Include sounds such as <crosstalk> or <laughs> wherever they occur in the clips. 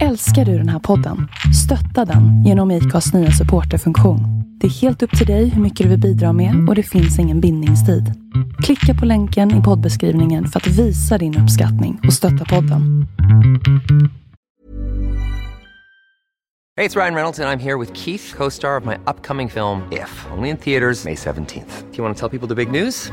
Älskar du den här podden? Stötta den genom IKAs nya supporterfunktion. Det är helt upp till dig hur mycket du vill bidra med och det finns ingen bindningstid. Klicka på länken i poddbeskrivningen för att visa din uppskattning och stötta podden. Hej, det är Ryan Reynolds och jag är här med Keith, co-star of my upcoming film If, only in theaters May 17th. Do you want to tell people the big news?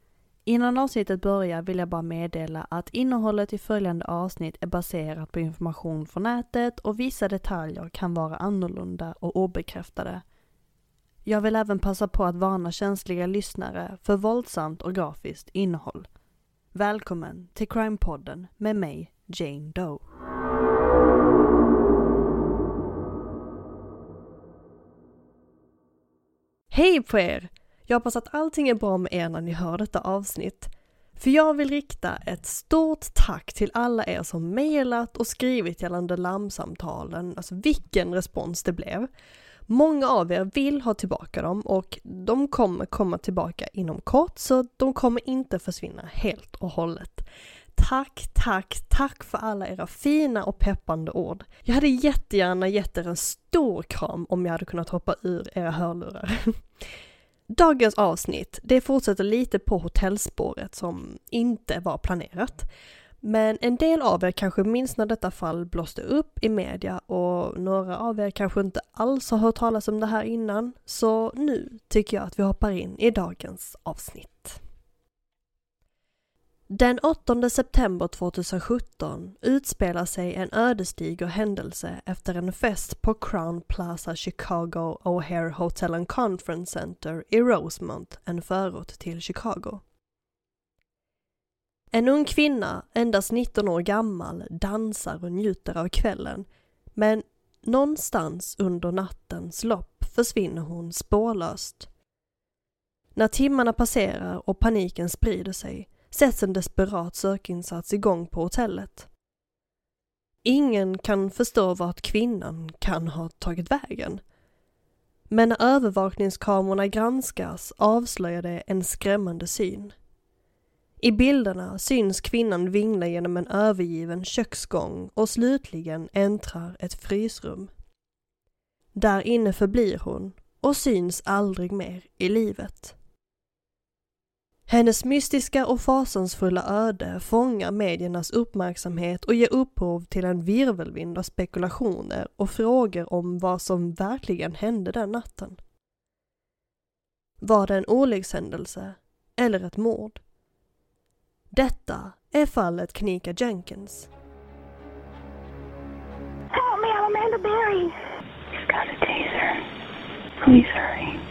Innan avsnittet börjar vill jag bara meddela att innehållet i följande avsnitt är baserat på information från nätet och vissa detaljer kan vara annorlunda och obekräftade. Jag vill även passa på att varna känsliga lyssnare för våldsamt och grafiskt innehåll. Välkommen till Crime-podden med mig, Jane Doe. Hej på er! Jag hoppas att allting är bra med er när ni hör detta avsnitt. För jag vill rikta ett stort tack till alla er som mejlat och skrivit gällande larmsamtalen, alltså vilken respons det blev. Många av er vill ha tillbaka dem och de kommer komma tillbaka inom kort så de kommer inte försvinna helt och hållet. Tack, tack, tack för alla era fina och peppande ord. Jag hade jättegärna gett er en stor kram om jag hade kunnat hoppa ur era hörlurar. <laughs> Dagens avsnitt, det fortsätter lite på hotellspåret som inte var planerat. Men en del av er kanske minns när detta fall blåste upp i media och några av er kanske inte alls har hört talas om det här innan. Så nu tycker jag att vi hoppar in i dagens avsnitt. Den 8 september 2017 utspelar sig en ödesdiger händelse efter en fest på Crown Plaza Chicago O'Hare Hotel and Conference Center i Rosemont, en förort till Chicago. En ung kvinna, endast 19 år gammal, dansar och njuter av kvällen, men någonstans under nattens lopp försvinner hon spårlöst. När timmarna passerar och paniken sprider sig sätts en desperat sökinsats igång på hotellet. Ingen kan förstå vart kvinnan kan ha tagit vägen. Men när övervakningskamerorna granskas avslöjar det en skrämmande syn. I bilderna syns kvinnan vingla genom en övergiven köksgång och slutligen äntrar ett frysrum. Där inne förblir hon och syns aldrig mer i livet. Hennes mystiska och fasansfulla öde fångar mediernas uppmärksamhet och ger upphov till en virvelvind av spekulationer och frågor om vad som verkligen hände den natten. Var det en olyckshändelse eller ett mord? Detta är fallet Knika Jenkins. Help me, I'm Amanda Berry. He's got a taser. Please hurry.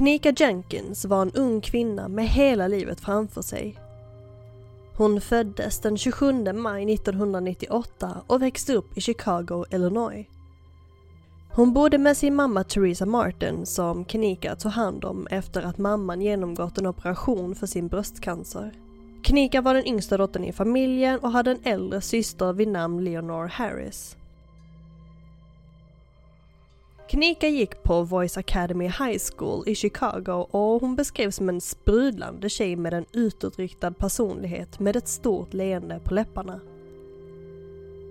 Knika Jenkins var en ung kvinna med hela livet framför sig. Hon föddes den 27 maj 1998 och växte upp i Chicago, Illinois. Hon bodde med sin mamma Theresa Martin som Knika tog hand om efter att mamman genomgått en operation för sin bröstcancer. Knika var den yngsta dottern i familjen och hade en äldre syster vid namn Leonore Harris. Knika gick på Voice Academy High School i Chicago och hon beskrevs som en sprudlande tjej med en utåtriktad personlighet med ett stort leende på läpparna.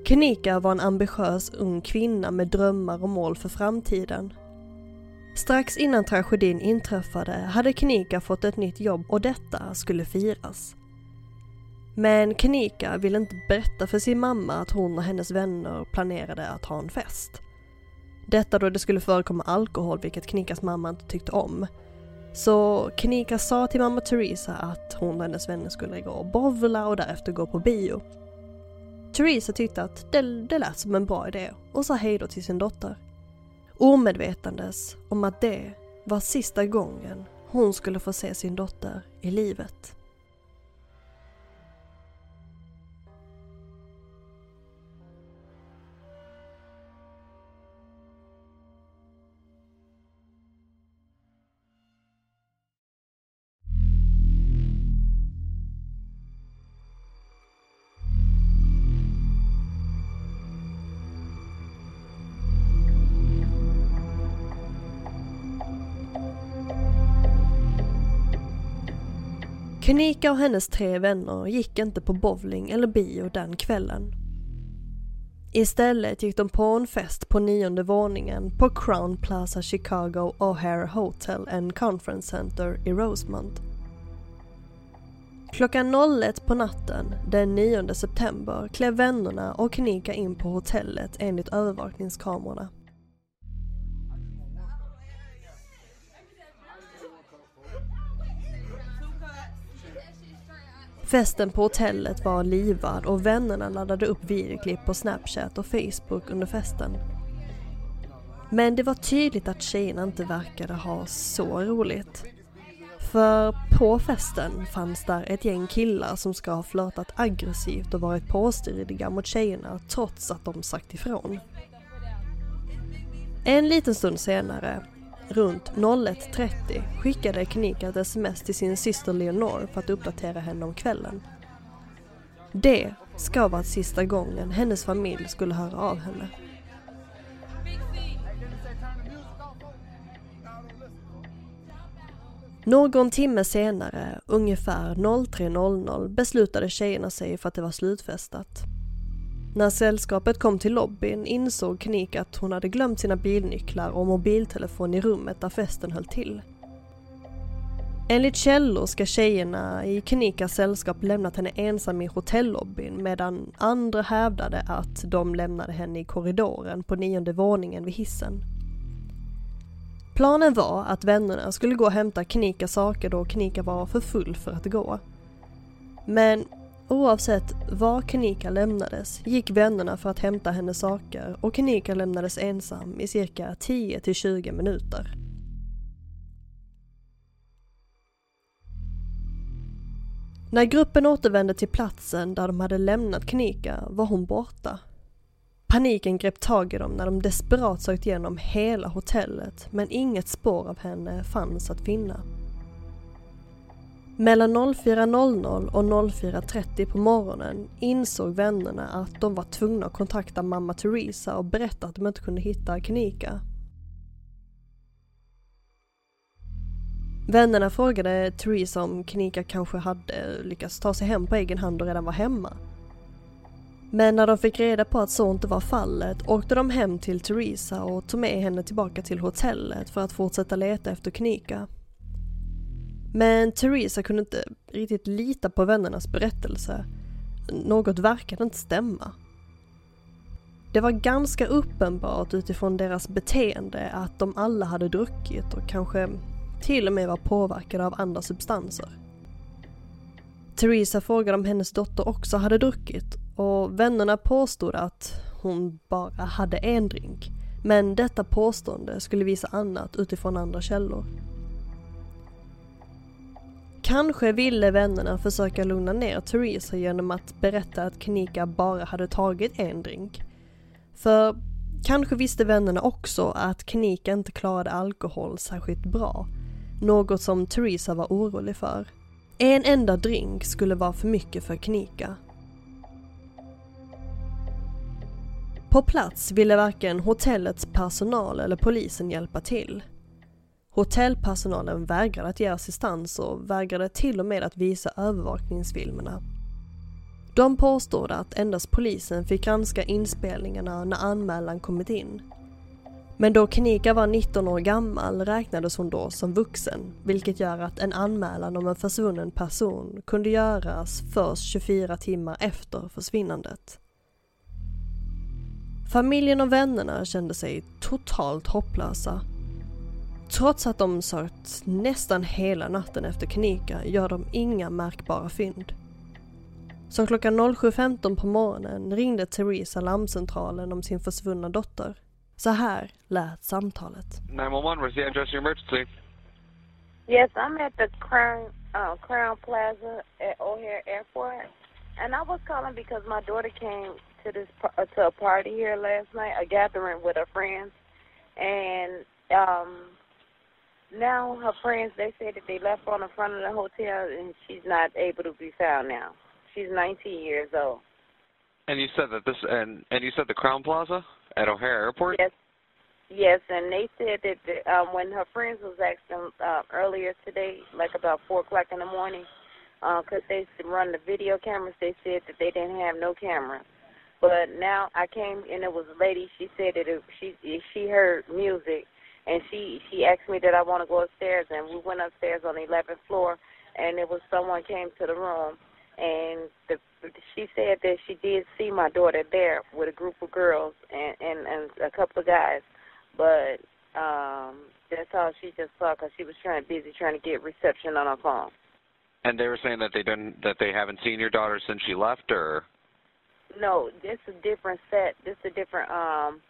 Knika var en ambitiös ung kvinna med drömmar och mål för framtiden. Strax innan tragedin inträffade hade Knika fått ett nytt jobb och detta skulle firas. Men Knika ville inte berätta för sin mamma att hon och hennes vänner planerade att ha en fest. Detta då det skulle förekomma alkohol vilket Knikas mamma inte tyckte om. Så Knika sa till mamma Teresa att hon och hennes vänner skulle gå och bowla och därefter gå på bio. Teresa tyckte att det, det lät som en bra idé och sa hejdå till sin dotter. Omedvetandes om att det var sista gången hon skulle få se sin dotter i livet. Kanika och hennes tre vänner gick inte på bowling eller bio den kvällen. Istället gick de på en fest på nionde våningen på Crown Plaza Chicago O'Hare Hotel and Conference Center i Rosemont. Klockan 01 på natten den 9 september klev vännerna och Kanika in på hotellet enligt övervakningskamerorna. Festen på hotellet var livad och vännerna laddade upp videoklipp på Snapchat och Facebook under festen. Men det var tydligt att tjejerna inte verkade ha så roligt. För på festen fanns där ett gäng killar som ska ha flörtat aggressivt och varit påstridiga mot tjejerna trots att de sagt ifrån. En liten stund senare Runt 01.30 skickade Kenika ett sms till sin syster Leonor för att uppdatera henne om kvällen. Det ska vara sista gången hennes familj skulle höra av henne. Någon timme senare, ungefär 03.00, beslutade tjejerna sig för att det var slutfestat. När sällskapet kom till lobbyn insåg Knik att hon hade glömt sina bilnycklar och mobiltelefon i rummet där festen höll till. Enligt källor ska tjejerna i Knikas sällskap lämnat henne ensam i hotellobbyn medan andra hävdade att de lämnade henne i korridoren på nionde våningen vid hissen. Planen var att vännerna skulle gå och hämta Knika saker då Knika var för full för att gå. Men Oavsett var Kenika lämnades gick vännerna för att hämta hennes saker och Kenika lämnades ensam i cirka 10 till 20 minuter. När gruppen återvände till platsen där de hade lämnat Kenika var hon borta. Paniken grep tag i dem när de desperat sökt igenom hela hotellet men inget spår av henne fanns att finna. Mellan 04.00 och 04.30 på morgonen insåg vännerna att de var tvungna att kontakta mamma Teresa och berätta att de inte kunde hitta Kanika. Vännerna frågade Teresa om Kanika kanske hade lyckats ta sig hem på egen hand och redan var hemma. Men när de fick reda på att så inte var fallet åkte de hem till Teresa och tog med henne tillbaka till hotellet för att fortsätta leta efter Kanika. Men Theresa kunde inte riktigt lita på vännernas berättelse. Något verkade inte stämma. Det var ganska uppenbart utifrån deras beteende att de alla hade druckit och kanske till och med var påverkade av andra substanser. Theresa frågade om hennes dotter också hade druckit och vännerna påstod att hon bara hade en drink. Men detta påstående skulle visa annat utifrån andra källor. Kanske ville vännerna försöka lugna ner Theresa genom att berätta att Knika bara hade tagit en drink. För kanske visste vännerna också att Knika inte klarade alkohol särskilt bra. Något som Theresa var orolig för. En enda drink skulle vara för mycket för Knika. På plats ville varken hotellets personal eller polisen hjälpa till. Hotellpersonalen vägrade att ge assistans och vägrade till och med att visa övervakningsfilmerna. De påstod att endast polisen fick granska inspelningarna när anmälan kommit in. Men då Kenika var 19 år gammal räknades hon då som vuxen, vilket gör att en anmälan om en försvunnen person kunde göras först 24 timmar efter försvinnandet. Familjen och vännerna kände sig totalt hopplösa. Trots att de sökt nästan hela natten efter Kenika gör de inga märkbara fynd. Så klockan 07.15 på morgonen ringde Theresa larmcentralen om sin försvunna dotter. Så här lät samtalet. 911, where's the address of your emergency? Yes, I'm at the Crown uh, Crown Plaza at O'Hare Airport, and I was calling because my daughter came to this par- uh, to a party here last night, a gathering with her friends, and um, now her friends they said that they left on the front of the hotel, and she's not able to be found now. She's 19 years old. And you said that this, and and you said the Crown Plaza at O'Hare Airport. Yes. Yes, and they said that the, um, when her friends was asking uh, earlier today, like about four o'clock in the morning, because they run the video cameras, they said that they didn't have no cameras. But now I came and it was a lady. She said that it, she she heard music, and she she asked me that I want to go upstairs, and we went upstairs on the 11th floor, and it was someone came to the room, and the she said that she did see my daughter there with a group of girls and and, and a couple of guys, but um that's all she just saw because she was trying busy trying to get reception on her phone. And they were saying that they didn't, that they haven't seen your daughter since she left, or No, this is a different set. This is a different um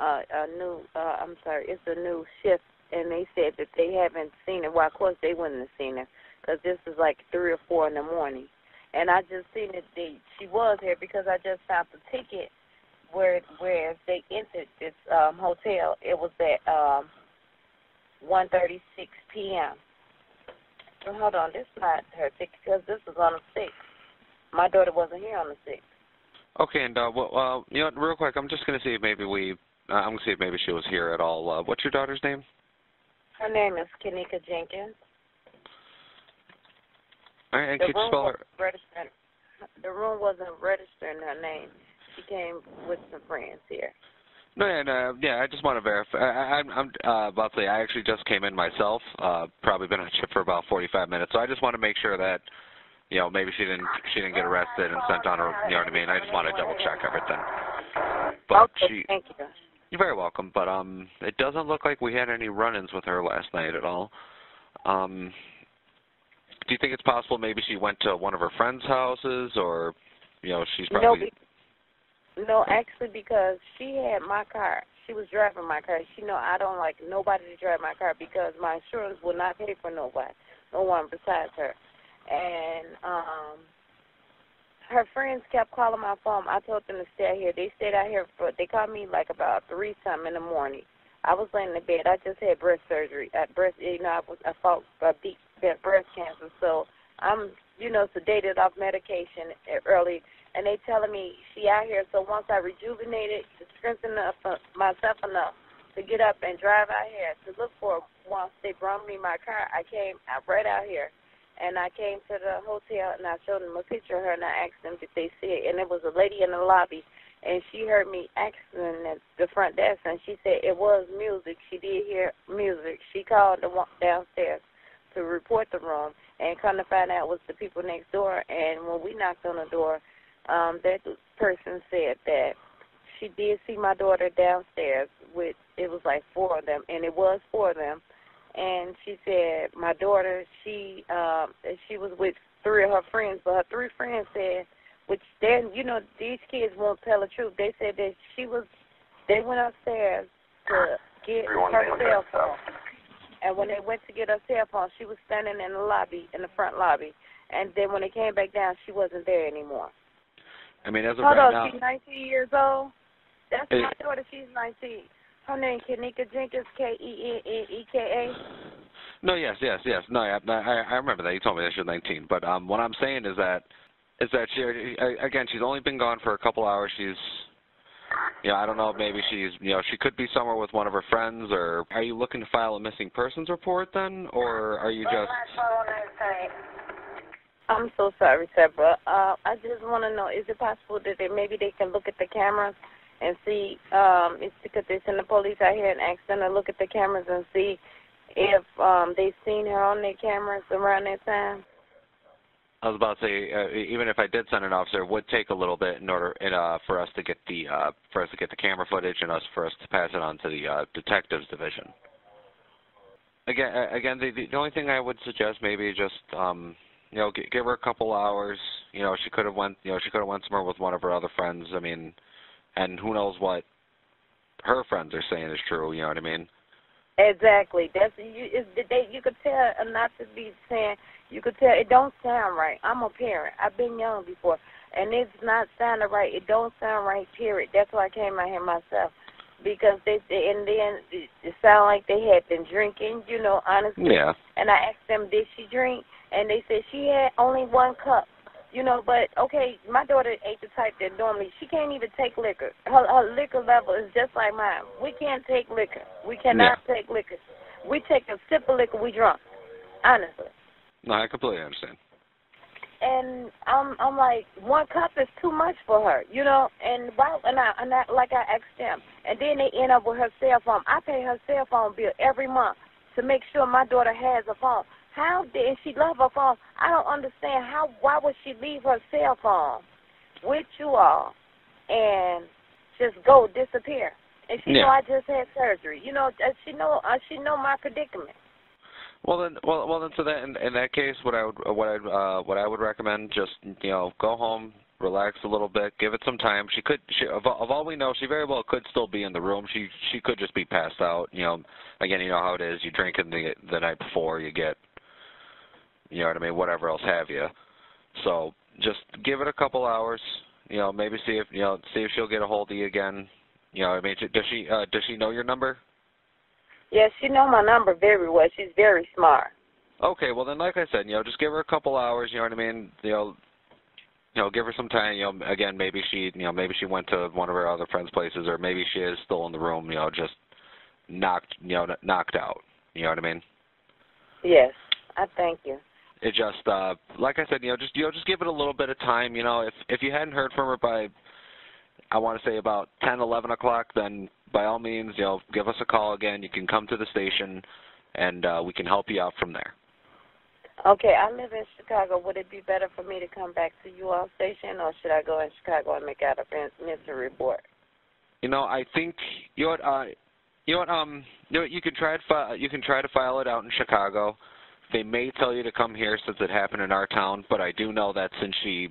uh a new uh I'm sorry, it's a new shift and they said that they haven't seen her. Well, of course they wouldn't have seen her because this is like three or four in the morning. And I just seen that they she was here because I just found the ticket where where they entered this um hotel. It was at um 1:36 p.m. So hold on, this is not her ticket because this was on the sixth. My daughter wasn't here on the sixth. okay? And uh, well, uh, you know, real quick, I'm just gonna see if maybe we, uh, I'm gonna see if maybe she was here at all. Uh, what's your daughter's name? Her name is Kenika Jenkins. All right, and The could you spell her? The room wasn't registering her name. She came with some friends here. No, yeah, no, yeah. I just want to verify. I, I'm, I'm uh, about to say I actually just came in myself. Uh, probably been on shift for about 45 minutes, so I just want to make sure that, you know, maybe she didn't she didn't get arrested and sent on her. You know what I mean? I just want to double check everything. But okay, she, thank you. You're very welcome. But um, it doesn't look like we had any run-ins with her last night at all. Um, do you think it's possible maybe she went to one of her friends' houses, or, you know, she's No, probably. be, no, actually, because she had my car. She was driving my car. She know I don't like nobody to drive my car because my insurance will not pay for nobody, no one besides her. And um, her friends kept calling my phone. I told them to stay out here. They stayed out here for. They called me like about three something in the morning. I was laying in bed. I just had breast surgery. At breast, you know, I was I fought a deep breast cancer, so I'm, you know, sedated off medication early. And they telling me she out here. So once I rejuvenated, to strengthen up uh, myself enough to get up and drive out here to look for. Once they brought me my car, I came right out here, and I came to the hotel and I showed them a picture of her and I asked them did they see it, and it was a lady in the lobby and she heard me asking at the front desk, and she said it was music. She did hear music. She called the one downstairs to report the room, and come to find out was the people next door. And when we knocked on the door, um, that person said that she did see my daughter downstairs with it was like four of them, and it was four of them. And she said my daughter, she um, she was with three of her friends, but her three friends said which then you know these kids won't tell the truth. They said that she was. They went upstairs to get her cell phone, and when they went to get her cell phone, she was standing in the lobby, in the front lobby. And then when they came back down, she wasn't there anymore. I mean, as of Hold right on, now. she's 19 years old. That's Hey. my daughter. She's 19. Her name Kenika Jenkins, K E N N E K A. No, yes, yes, yes. No, I, I, I remember that. You told me that she was 19. But um, what I'm saying is that, is that she, again, she's only been gone for a couple hours. She's, you know, I don't know. Maybe she's, you know, she could be somewhere with one of her friends. Or are you looking to file a missing persons report then, or are you just? I'm so sorry, sir, but uh, I just want to know: Is it possible that they, maybe they can look at the cameras and see? Um, it's because they send the police out here and ask them to look at the cameras and see if um, they've seen her on their cameras around that time. I was about to say, uh, even if I did send an officer, it would take a little bit in order in, uh, for us to get the uh, for us to get the camera footage and us for us to pass it on to the uh, detectives division. Again, again, the, the only thing I would suggest maybe just um, you know give her a couple hours. You know, she could have went you know she could have went somewhere with one of her other friends. I mean, and who knows what her friends are saying is true. You know what I mean? Exactly. That's you. It's, they, you could tell not to be saying. You could tell it don't sound right. I'm a parent. I've been young before, and it's not sounding right. It don't sound right. Period. That's why I came out here myself because they and then it, it sounded like they had been drinking. You know, honestly. Yeah. And I asked them, did she drink? And they said she had only one cup. You know, but okay, my daughter ain't the type that normally she can't even take liquor. Her, her liquor level is just like mine. We can't take liquor. We cannot take liquor. We take a sip of liquor, we drunk. Honestly. No, I completely understand. And I'm I'm like one cup is too much for her, you know. And why? And I and I like I asked them, and then they end up with her cell phone. I pay her cell phone bill every month to make sure my daughter has a phone. How did she love her phone? I don't understand how. Why would she leave her cell phone with you all and just go disappear? And she Yeah. know I just had surgery. You know, uh, she know uh, she know my predicament. Well then, well, well then, so that in, in that case, what I would, what I, uh, what I would recommend, just you know, go home, relax a little bit, give it some time. She could, she, of, of all we know, she very well could still be in the room. She, she could just be passed out. You know, again, you know how it is. You drink in the the night before, you get, you know what I mean, whatever else have you. So just give it a couple hours. You know, maybe see if you know, see if she'll get a hold of you again. You know, I mean, does she, uh, does she know your number? Yes, she know my number very well. She's very smart. Okay, well then, like I said, you know, just give her a couple hours. You know what I mean? You know, you know, give her some time. You know, again, maybe she, you know, maybe she went to one of her other friends' places, or maybe she is still in the room. You know, just knocked, you know, knocked out. You know what I mean? Yes, I thank you. It just, uh, like I said, you know, just you know, just give it a little bit of time. You know, if if you hadn't heard from her by, I want to say about ten, eleven o'clock, then by all means, you know, give us a call again. You can come to the station, and uh, we can help you out from there. Okay, I live in Chicago. Would it be better for me to come back to you all station, or should I go in Chicago and make out a missing report? You know, I think you know what, uh, you know what, um, you know what, you can try to fi- you can try to file it out in Chicago. They may tell you to come here since it happened in our town, but I do know that since she,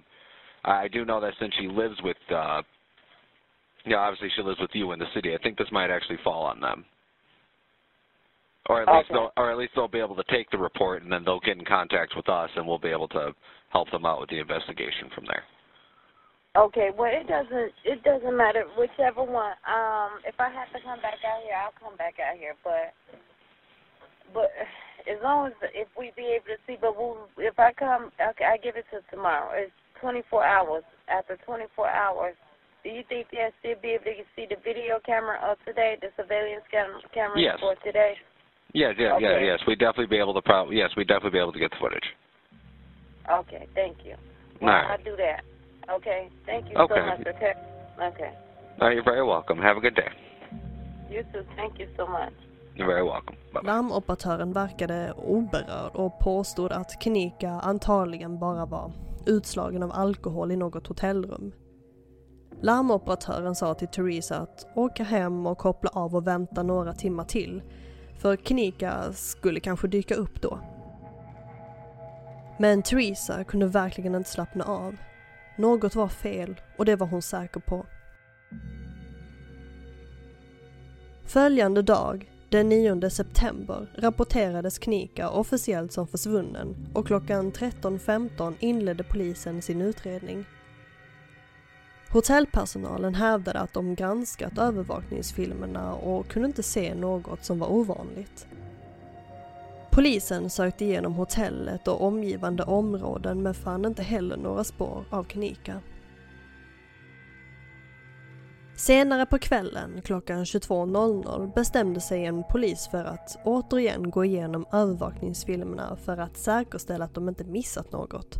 I do know that since she lives with, uh, you know, obviously she lives with you in the city. I think this might actually fall on them. Or at least they'll, or at least they'll be able to take the report and then they'll get in contact with us and we'll be able to help them out with the investigation from there. Okay, well it doesn't it doesn't matter whichever one. Um, if I have to come back out here, I'll come back out here. But but as long as if we be able to see, but we'll, if I come, okay, I give it to tomorrow. It's 24 hours. After 24 hours, do you think they'll still be able to see the video camera of today, the surveillance cam- camera Yes. for today? Yeah, yeah, yeah, Okay. yes. We'd definitely be able to yes, we'd definitely be able to get the footage. Okay, thank you. Well, All right. I'll do that. Okay, thank you Okay. so much. Okay, okay. No, you're very welcome. Have a good day. You too. Thank you so much. You're very welcome. Bye. Larmoperatören verkade oberörd och påstod att Knika antagligen bara var utslagen av alkohol i något hotellrum. Larmoperatören sa till Theresa att åka hem och koppla av och vänta några timmar till, för Knika skulle kanske dyka upp då. Men Theresa kunde verkligen inte slappna av. Något var fel och det var hon säker på. Följande dag, den 9 september, rapporterades Knika officiellt som försvunnen och klockan 13.15 inledde polisen sin utredning. Hotellpersonalen hävdade att de granskat övervakningsfilmerna och kunde inte se något som var ovanligt. Polisen sökte igenom hotellet och omgivande områden men fann inte heller några spår av Knika. Senare på kvällen, klockan 22.00, bestämde sig en polis för att återigen gå igenom övervakningsfilmerna för att säkerställa att de inte missat något.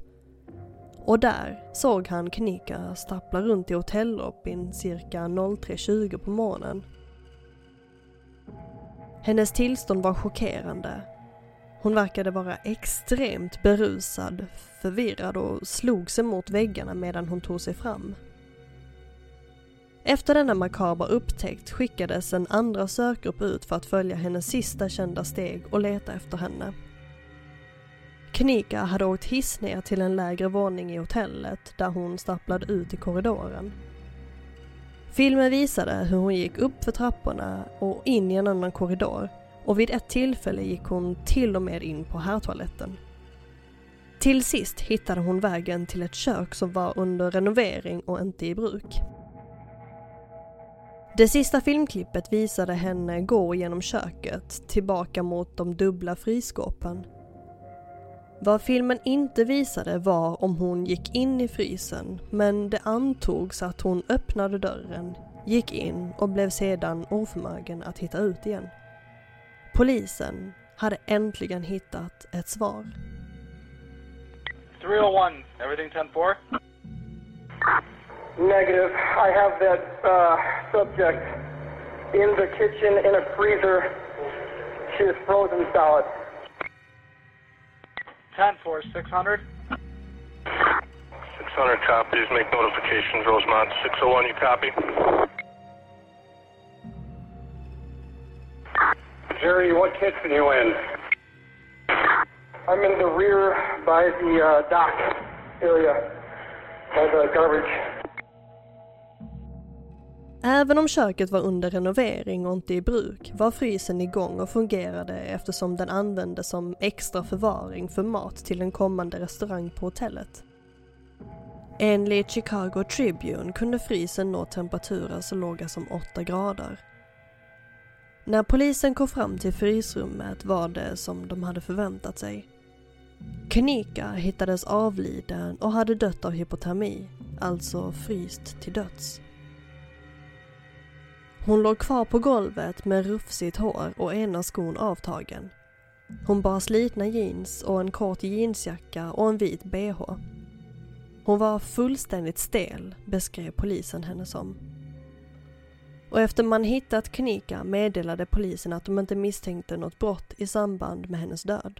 Och där såg han Knika stappla runt i hotelllobbyn cirka 03.20 på morgonen. Hennes tillstånd var chockerande. Hon verkade vara extremt berusad, förvirrad och slog sig mot väggarna medan hon tog sig fram. Efter denna makabra upptäckt skickades en andra sökgrupp ut för att följa hennes sista kända steg och leta efter henne. Knika hade åkt hiss ner till en lägre våning i hotellet där hon stapplade ut i korridoren. Filmen visade hur hon gick upp för trapporna och in i en annan korridor och vid ett tillfälle gick hon till och med in på herrtoaletten. Till sist hittade hon vägen till ett kök som var under renovering och inte i bruk. Det sista filmklippet visade henne gå genom köket tillbaka mot de dubbla frysskåpen. Vad filmen inte visade var om hon gick in i frysen men det antogs att hon öppnade dörren, gick in och blev sedan oförmögen att hitta ut igen. Polisen hade äntligen hittat ett svar. 301, everything 10-4? Negative. I have that uh, subject in the kitchen in a freezer. She is frozen solid. 10-4, 600? 600 copies. Make notifications. Rosemont 601, you copy? Jerry, what kitchen you in? I'm in the rear by the uh, dock area, by the garbage. Även om köket var under renovering och inte i bruk var frysen igång och fungerade eftersom den användes som extra förvaring för mat till en kommande restaurang på hotellet. Enligt Chicago Tribune kunde frysen nå temperaturer så låga som 8 grader. När polisen kom fram till frysrummet var det som de hade förväntat sig. Kanika hittades avliden och hade dött av hypotermi, alltså fryst till döds. Hon låg kvar på golvet med rufsigt hår och ena skon avtagen. Hon bar slitna jeans och en kort jeansjacka och en vit bh. Hon var fullständigt stel, beskrev polisen henne som. Och efter man hittat Knika meddelade polisen att de inte misstänkte något brott i samband med hennes död.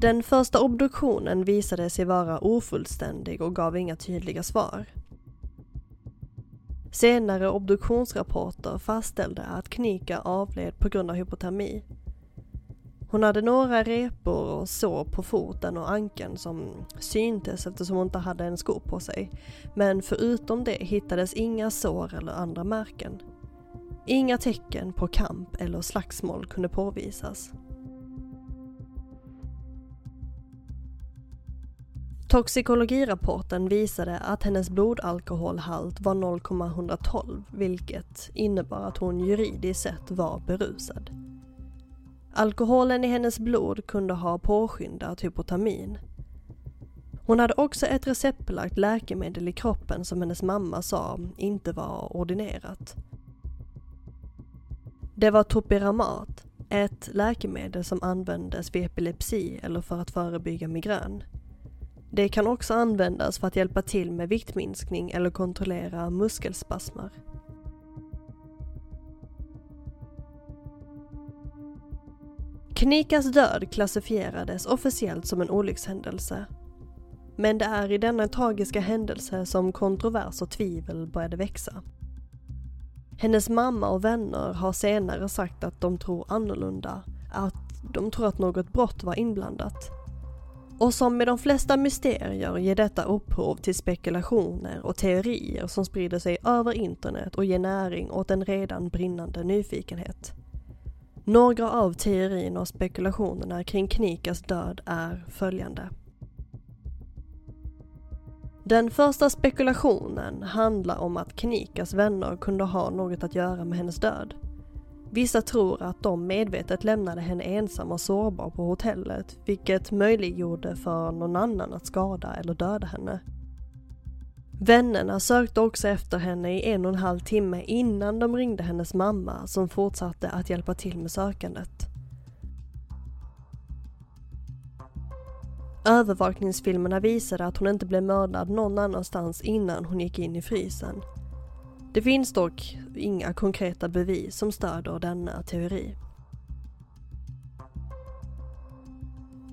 Den första obduktionen visade sig vara ofullständig och gav inga tydliga svar. Senare obduktionsrapporter fastställde att Knika avled på grund av hypotermi. Hon hade några repor och sår på foten och ankeln som syntes eftersom hon inte hade en sko på sig. Men förutom det hittades inga sår eller andra märken. Inga tecken på kamp eller slagsmål kunde påvisas. Toxikologirapporten visade att hennes blodalkoholhalt var 0,112 vilket innebar att hon juridiskt sett var berusad. Alkoholen i hennes blod kunde ha påskyndat hypotamin. Hon hade också ett receptbelagt läkemedel i kroppen som hennes mamma sa inte var ordinerat. Det var topiramat, ett läkemedel som användes vid epilepsi eller för att förebygga migrän. Det kan också användas för att hjälpa till med viktminskning eller kontrollera muskelspasmer. Knikas död klassifierades officiellt som en olyckshändelse. Men det är i denna tragiska händelse som kontrovers och tvivel började växa. Hennes mamma och vänner har senare sagt att de tror annorlunda, att de tror att något brott var inblandat. Och som med de flesta mysterier ger detta upphov till spekulationer och teorier som sprider sig över internet och ger näring åt en redan brinnande nyfikenhet. Några av teorierna och spekulationerna kring Knikas död är följande. Den första spekulationen handlar om att Knikas vänner kunde ha något att göra med hennes död. Vissa tror att de medvetet lämnade henne ensam och sårbar på hotellet, vilket möjliggjorde för någon annan att skada eller döda henne. Vännerna sökte också efter henne i en och en halv timme innan de ringde hennes mamma som fortsatte att hjälpa till med sökandet. Övervakningsfilmerna visade att hon inte blev mördad någon annanstans innan hon gick in i frysen. Det finns dock inga konkreta bevis som stöder denna teori.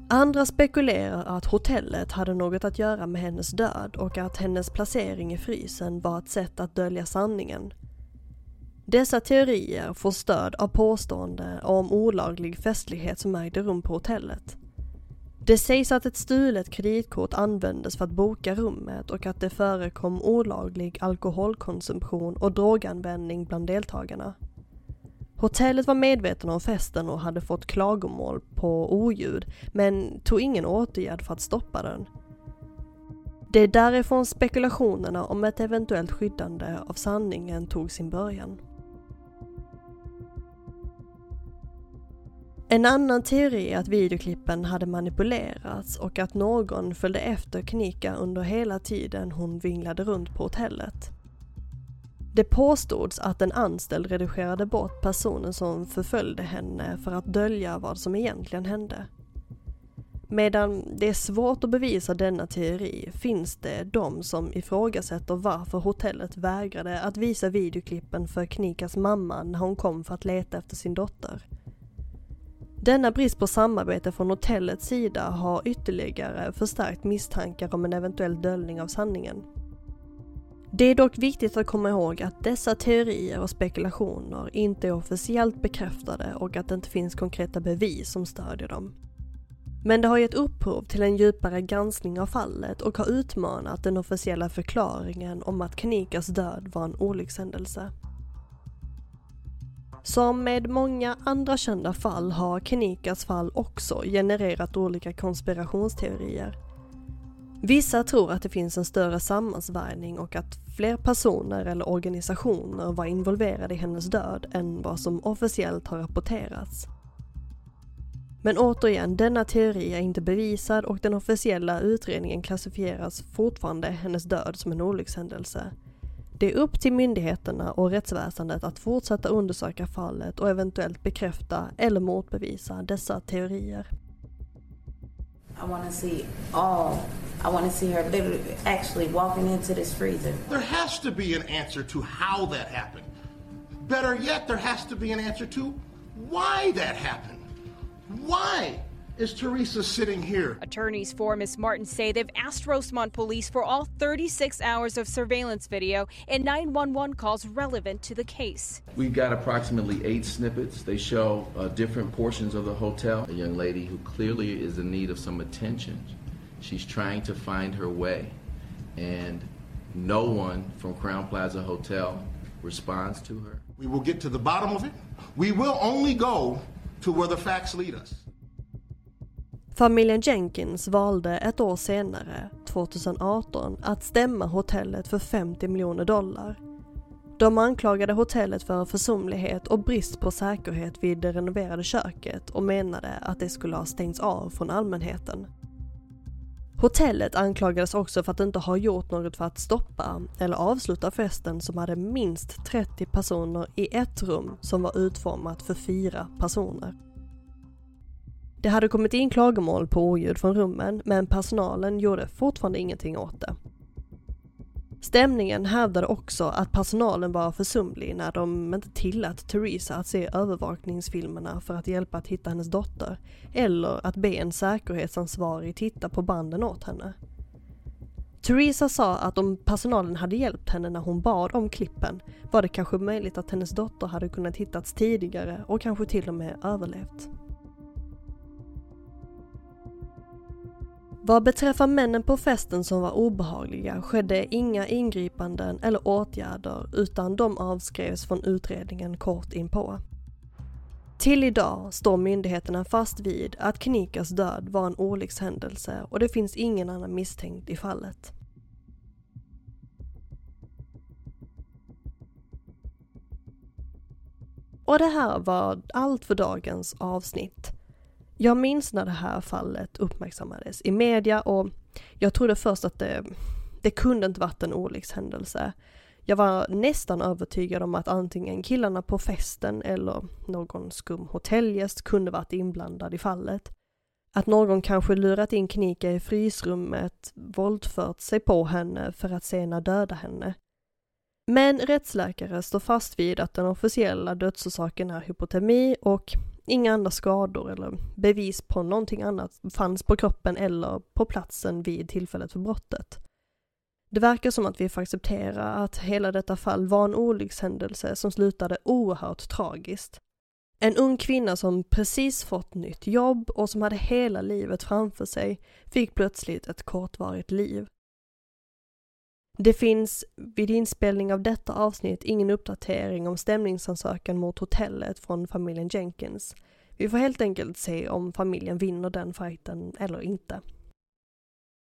Andra spekulerar att hotellet hade något att göra med hennes död och att hennes placering i frysen var ett sätt att dölja sanningen. Dessa teorier får stöd av påstående om olaglig festlighet som ägde rum på hotellet. Det sägs att ett stulet kreditkort användes för att boka rummet och att det förekom olaglig alkoholkonsumtion och droganvändning bland deltagarna. Hotellet var medvetna om festen och hade fått klagomål på oljud men tog ingen åtgärd för att stoppa den. Det är därifrån spekulationerna om ett eventuellt skyddande av sanningen tog sin början. En annan teori är att videoklippen hade manipulerats och att någon följde efter Knika under hela tiden hon vinglade runt på hotellet. Det påstods att en anställd redigerade bort personen som förföljde henne för att dölja vad som egentligen hände. Medan det är svårt att bevisa denna teori finns det de som ifrågasätter varför hotellet vägrade att visa videoklippen för Knikas mamma när hon kom för att leta efter sin dotter. Denna brist på samarbete från hotellets sida har ytterligare förstärkt misstankar om en eventuell döljning av sanningen. Det är dock viktigt att komma ihåg att dessa teorier och spekulationer inte är officiellt bekräftade och att det inte finns konkreta bevis som stödjer dem. Men det har gett upphov till en djupare granskning av fallet och har utmanat den officiella förklaringen om att Kanikas död var en olyckshändelse. Som med många andra kända fall har Kenikas fall också genererat olika konspirationsteorier. Vissa tror att det finns en större sammansvärjning och att fler personer eller organisationer var involverade i hennes död än vad som officiellt har rapporterats. Men återigen, denna teori är inte bevisad och den officiella utredningen klassifieras fortfarande hennes död som en olyckshändelse. Det är upp till myndigheterna och rättsväsendet att fortsätta undersöka fallet och eventuellt bekräfta eller motbevisa dessa teorier. I want to see all. I want to see her literally actually walking into this freezer. There has to be an answer to how that happened. Better yet, there has to be an answer to why that happened. Why? Is Teresa sitting here? Attorneys for Miss Martin say they've asked Rosemont police for all 36 hours of surveillance video and 911 calls relevant to the case. We've got approximately eight snippets. They show uh, different portions of the hotel. A young lady who clearly is in need of some attention. She's trying to find her way, and no one from Crown Plaza Hotel responds to her. We will get to the bottom of it. We will only go to where the facts lead us. Familjen Jenkins valde ett år senare, 2018, att stämma hotellet för 50 miljoner dollar. De anklagade hotellet för försumlighet och brist på säkerhet vid det renoverade köket och menade att det skulle ha stängts av från allmänheten. Hotellet anklagades också för att inte ha gjort något för att stoppa eller avsluta festen som hade minst 30 personer i ett rum som var utformat för fyra personer. Det hade kommit in klagomål på oljud från rummen men personalen gjorde fortfarande ingenting åt det. Stämningen hävdade också att personalen var försumlig när de inte tillät Theresa att se övervakningsfilmerna för att hjälpa att hitta hennes dotter eller att be en säkerhetsansvarig titta på banden åt henne. Theresa sa att om personalen hade hjälpt henne när hon bad om klippen var det kanske möjligt att hennes dotter hade kunnat hittats tidigare och kanske till och med överlevt. Vad beträffar männen på festen som var obehagliga skedde inga ingripanden eller åtgärder utan de avskrevs från utredningen kort inpå. Till idag står myndigheterna fast vid att Knikas död var en olyckshändelse och det finns ingen annan misstänkt i fallet. Och det här var allt för dagens avsnitt. Jag minns när det här fallet uppmärksammades i media och jag trodde först att det, det kunde inte varit en olyckshändelse. Jag var nästan övertygad om att antingen killarna på festen eller någon skum hotellgäst kunde varit inblandad i fallet. Att någon kanske lurat in Knika i frysrummet, våldfört sig på henne för att senare döda henne. Men rättsläkare står fast vid att den officiella dödsorsaken är hypotemi och Inga andra skador eller bevis på någonting annat fanns på kroppen eller på platsen vid tillfället för brottet. Det verkar som att vi får acceptera att hela detta fall var en olyckshändelse som slutade oerhört tragiskt. En ung kvinna som precis fått nytt jobb och som hade hela livet framför sig fick plötsligt ett kortvarigt liv. Det finns vid inspelning av detta avsnitt ingen uppdatering om stämningsansökan mot hotellet från familjen Jenkins. Vi får helt enkelt se om familjen vinner den fighten eller inte.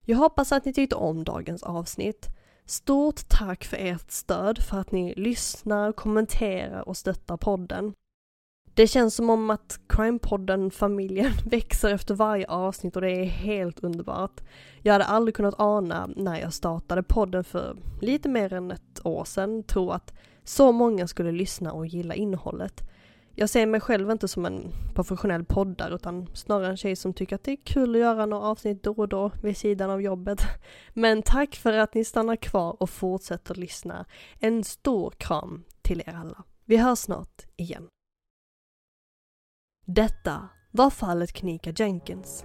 Jag hoppas att ni tyckte om dagens avsnitt. Stort tack för ert stöd, för att ni lyssnar, kommenterar och stöttar podden. Det känns som om att Crime-podden familjen <laughs> växer efter varje avsnitt och det är helt underbart. Jag hade aldrig kunnat ana när jag startade podden för lite mer än ett år sedan, tro att så många skulle lyssna och gilla innehållet. Jag ser mig själv inte som en professionell poddare utan snarare en tjej som tycker att det är kul att göra några avsnitt då och då vid sidan av jobbet. <laughs> Men tack för att ni stannar kvar och fortsätter lyssna. En stor kram till er alla. Vi hörs snart igen. Detta var fallet Knika Jenkins.